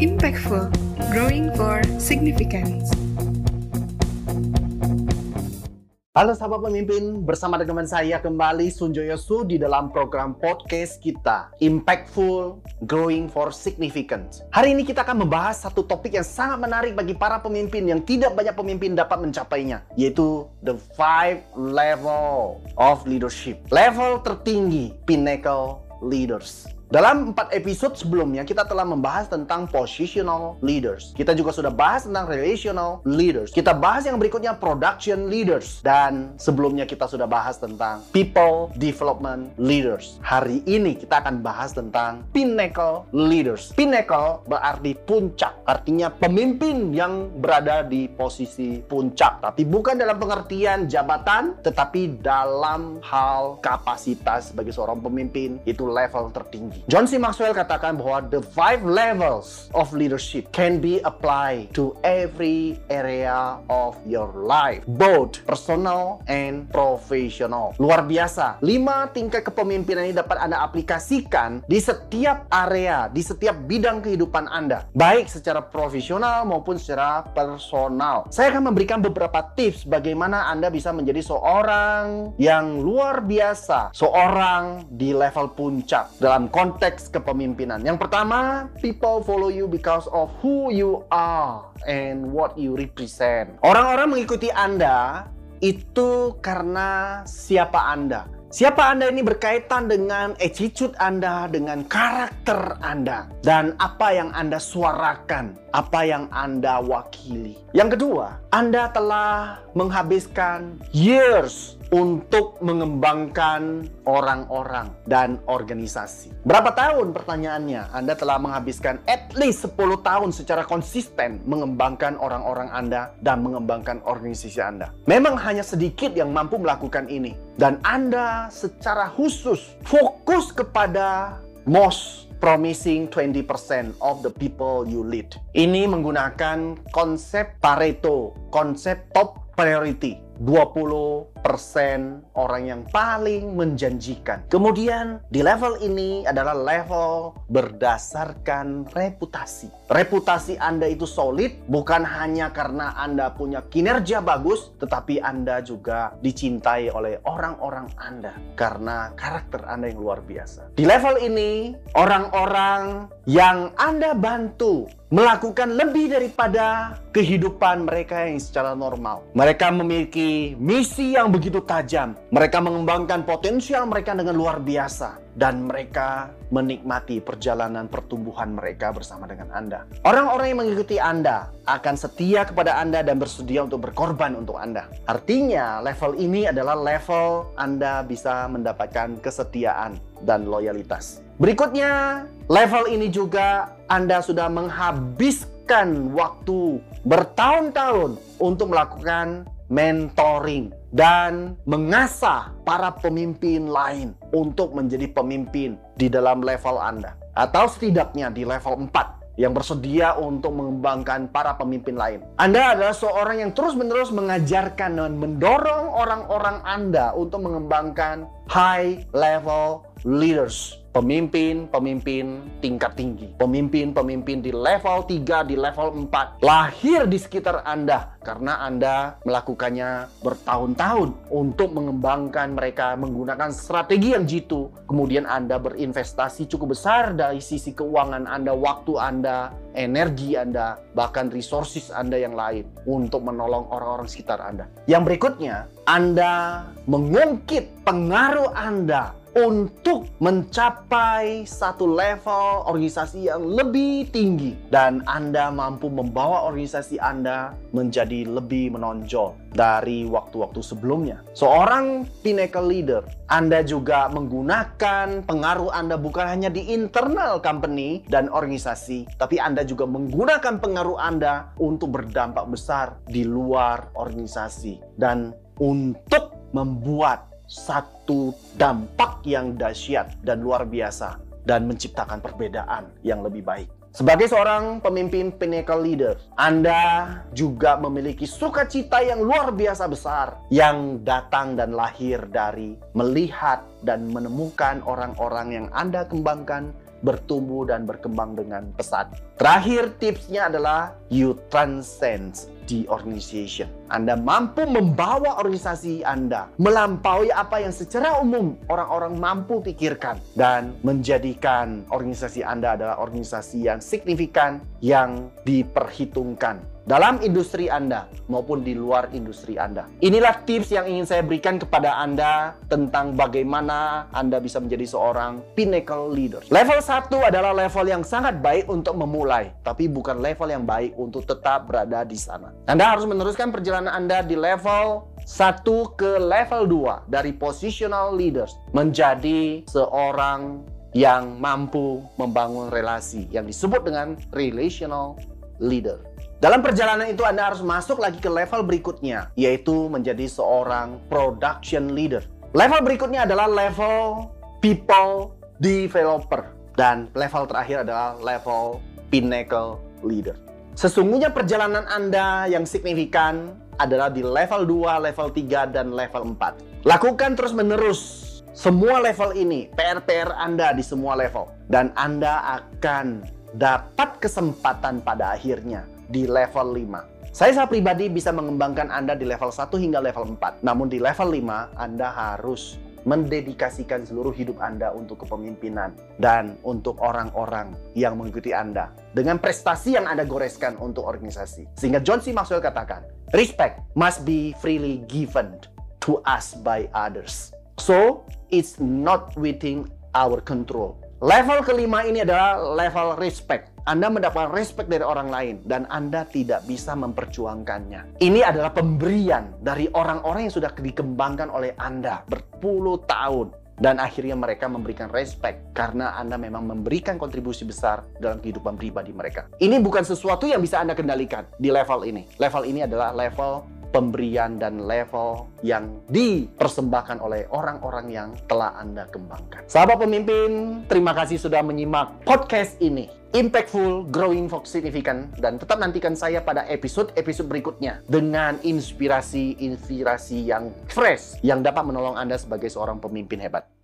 Impactful, growing for significance. Halo sahabat pemimpin, bersama dengan saya kembali Sunjoyo Su di dalam program podcast kita Impactful Growing for Significance. Hari ini kita akan membahas satu topik yang sangat menarik bagi para pemimpin yang tidak banyak pemimpin dapat mencapainya, yaitu the five level of leadership. Level tertinggi, pinnacle leaders. Dalam empat episode sebelumnya kita telah membahas tentang positional leaders. Kita juga sudah bahas tentang relational leaders. Kita bahas yang berikutnya production leaders dan sebelumnya kita sudah bahas tentang people development leaders. Hari ini kita akan bahas tentang pinnacle leaders. Pinnacle berarti puncak, artinya pemimpin yang berada di posisi puncak, tapi bukan dalam pengertian jabatan, tetapi dalam hal kapasitas sebagai seorang pemimpin itu level tertinggi. John C. Maxwell katakan bahwa the five levels of leadership can be applied to every area of your life, both personal and professional. Luar biasa, lima tingkat kepemimpinan ini dapat Anda aplikasikan di setiap area, di setiap bidang kehidupan Anda, baik secara profesional maupun secara personal. Saya akan memberikan beberapa tips bagaimana Anda bisa menjadi seorang yang luar biasa, seorang di level puncak dalam konteks konteks kepemimpinan. Yang pertama, people follow you because of who you are and what you represent. Orang-orang mengikuti Anda itu karena siapa Anda. Siapa Anda ini berkaitan dengan attitude Anda, dengan karakter Anda, dan apa yang Anda suarakan, apa yang Anda wakili. Yang kedua, Anda telah menghabiskan years untuk mengembangkan orang-orang dan organisasi. Berapa tahun pertanyaannya? Anda telah menghabiskan at least 10 tahun secara konsisten mengembangkan orang-orang Anda dan mengembangkan organisasi Anda. Memang hanya sedikit yang mampu melakukan ini. Dan Anda secara khusus fokus kepada most promising 20% of the people you lead. Ini menggunakan konsep Pareto, konsep top priority. 20% orang yang paling menjanjikan. Kemudian di level ini adalah level berdasarkan reputasi. Reputasi Anda itu solid bukan hanya karena Anda punya kinerja bagus, tetapi Anda juga dicintai oleh orang-orang Anda karena karakter Anda yang luar biasa. Di level ini, orang-orang yang Anda bantu melakukan lebih daripada kehidupan mereka yang secara normal. Mereka memiliki misi yang begitu tajam. Mereka mengembangkan potensial mereka dengan luar biasa dan mereka menikmati perjalanan pertumbuhan mereka bersama dengan Anda. Orang-orang yang mengikuti Anda akan setia kepada Anda dan bersedia untuk berkorban untuk Anda. Artinya, level ini adalah level Anda bisa mendapatkan kesetiaan dan loyalitas. Berikutnya, level ini juga Anda sudah menghabiskan waktu bertahun-tahun untuk melakukan mentoring dan mengasah para pemimpin lain untuk menjadi pemimpin di dalam level Anda atau setidaknya di level 4 yang bersedia untuk mengembangkan para pemimpin lain. Anda adalah seorang yang terus-menerus mengajarkan dan mendorong orang-orang Anda untuk mengembangkan high level leaders pemimpin-pemimpin tingkat tinggi, pemimpin-pemimpin di level 3, di level 4 lahir di sekitar Anda karena Anda melakukannya bertahun-tahun untuk mengembangkan mereka menggunakan strategi yang jitu. Kemudian Anda berinvestasi cukup besar dari sisi keuangan Anda, waktu Anda, energi Anda, bahkan resources Anda yang lain untuk menolong orang-orang sekitar Anda. Yang berikutnya, Anda mengungkit pengaruh Anda untuk mencapai satu level organisasi yang lebih tinggi dan Anda mampu membawa organisasi Anda menjadi lebih menonjol dari waktu-waktu sebelumnya. Seorang pinnacle leader, Anda juga menggunakan pengaruh Anda bukan hanya di internal company dan organisasi, tapi Anda juga menggunakan pengaruh Anda untuk berdampak besar di luar organisasi dan untuk membuat satu dampak yang dahsyat dan luar biasa dan menciptakan perbedaan yang lebih baik. Sebagai seorang pemimpin pinnacle leader, Anda juga memiliki sukacita yang luar biasa besar yang datang dan lahir dari melihat dan menemukan orang-orang yang Anda kembangkan bertumbuh dan berkembang dengan pesat. Terakhir tipsnya adalah you transcend the organization. Anda mampu membawa organisasi Anda melampaui apa yang secara umum orang-orang mampu pikirkan dan menjadikan organisasi Anda adalah organisasi yang signifikan yang diperhitungkan dalam industri Anda maupun di luar industri Anda. Inilah tips yang ingin saya berikan kepada Anda tentang bagaimana Anda bisa menjadi seorang pinnacle leader. Level 1 adalah level yang sangat baik untuk memulai, tapi bukan level yang baik untuk tetap berada di sana. Anda harus meneruskan perjalanan Anda di level 1 ke level 2 dari positional leaders menjadi seorang yang mampu membangun relasi yang disebut dengan relational leader. Dalam perjalanan itu Anda harus masuk lagi ke level berikutnya, yaitu menjadi seorang production leader. Level berikutnya adalah level people developer. Dan level terakhir adalah level pinnacle leader. Sesungguhnya perjalanan Anda yang signifikan adalah di level 2, level 3, dan level 4. Lakukan terus-menerus semua level ini, PR-PR Anda di semua level. Dan Anda akan dapat kesempatan pada akhirnya di level 5. Saya saya pribadi bisa mengembangkan Anda di level 1 hingga level 4. Namun di level 5 Anda harus mendedikasikan seluruh hidup Anda untuk kepemimpinan dan untuk orang-orang yang mengikuti Anda dengan prestasi yang Anda goreskan untuk organisasi. Sehingga John C. Maxwell katakan, respect must be freely given to us by others. So, it's not within our control. Level kelima ini adalah level respect. Anda mendapatkan respect dari orang lain dan Anda tidak bisa memperjuangkannya. Ini adalah pemberian dari orang-orang yang sudah dikembangkan oleh Anda berpuluh tahun dan akhirnya mereka memberikan respect karena Anda memang memberikan kontribusi besar dalam kehidupan pribadi mereka. Ini bukan sesuatu yang bisa Anda kendalikan di level ini. Level ini adalah level pemberian dan level yang dipersembahkan oleh orang-orang yang telah Anda kembangkan. Sahabat pemimpin, terima kasih sudah menyimak podcast ini. Impactful, growing for significant, dan tetap nantikan saya pada episode-episode berikutnya dengan inspirasi-inspirasi yang fresh yang dapat menolong Anda sebagai seorang pemimpin hebat.